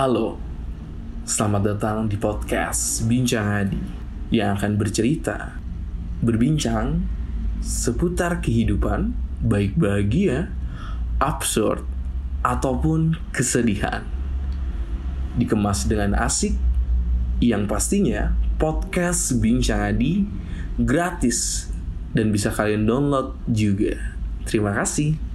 Halo, selamat datang di podcast Bincang Adi yang akan bercerita, berbincang seputar kehidupan, baik bahagia, absurd, ataupun kesedihan. Dikemas dengan asik, yang pastinya podcast Bincang Adi gratis dan bisa kalian download juga. Terima kasih.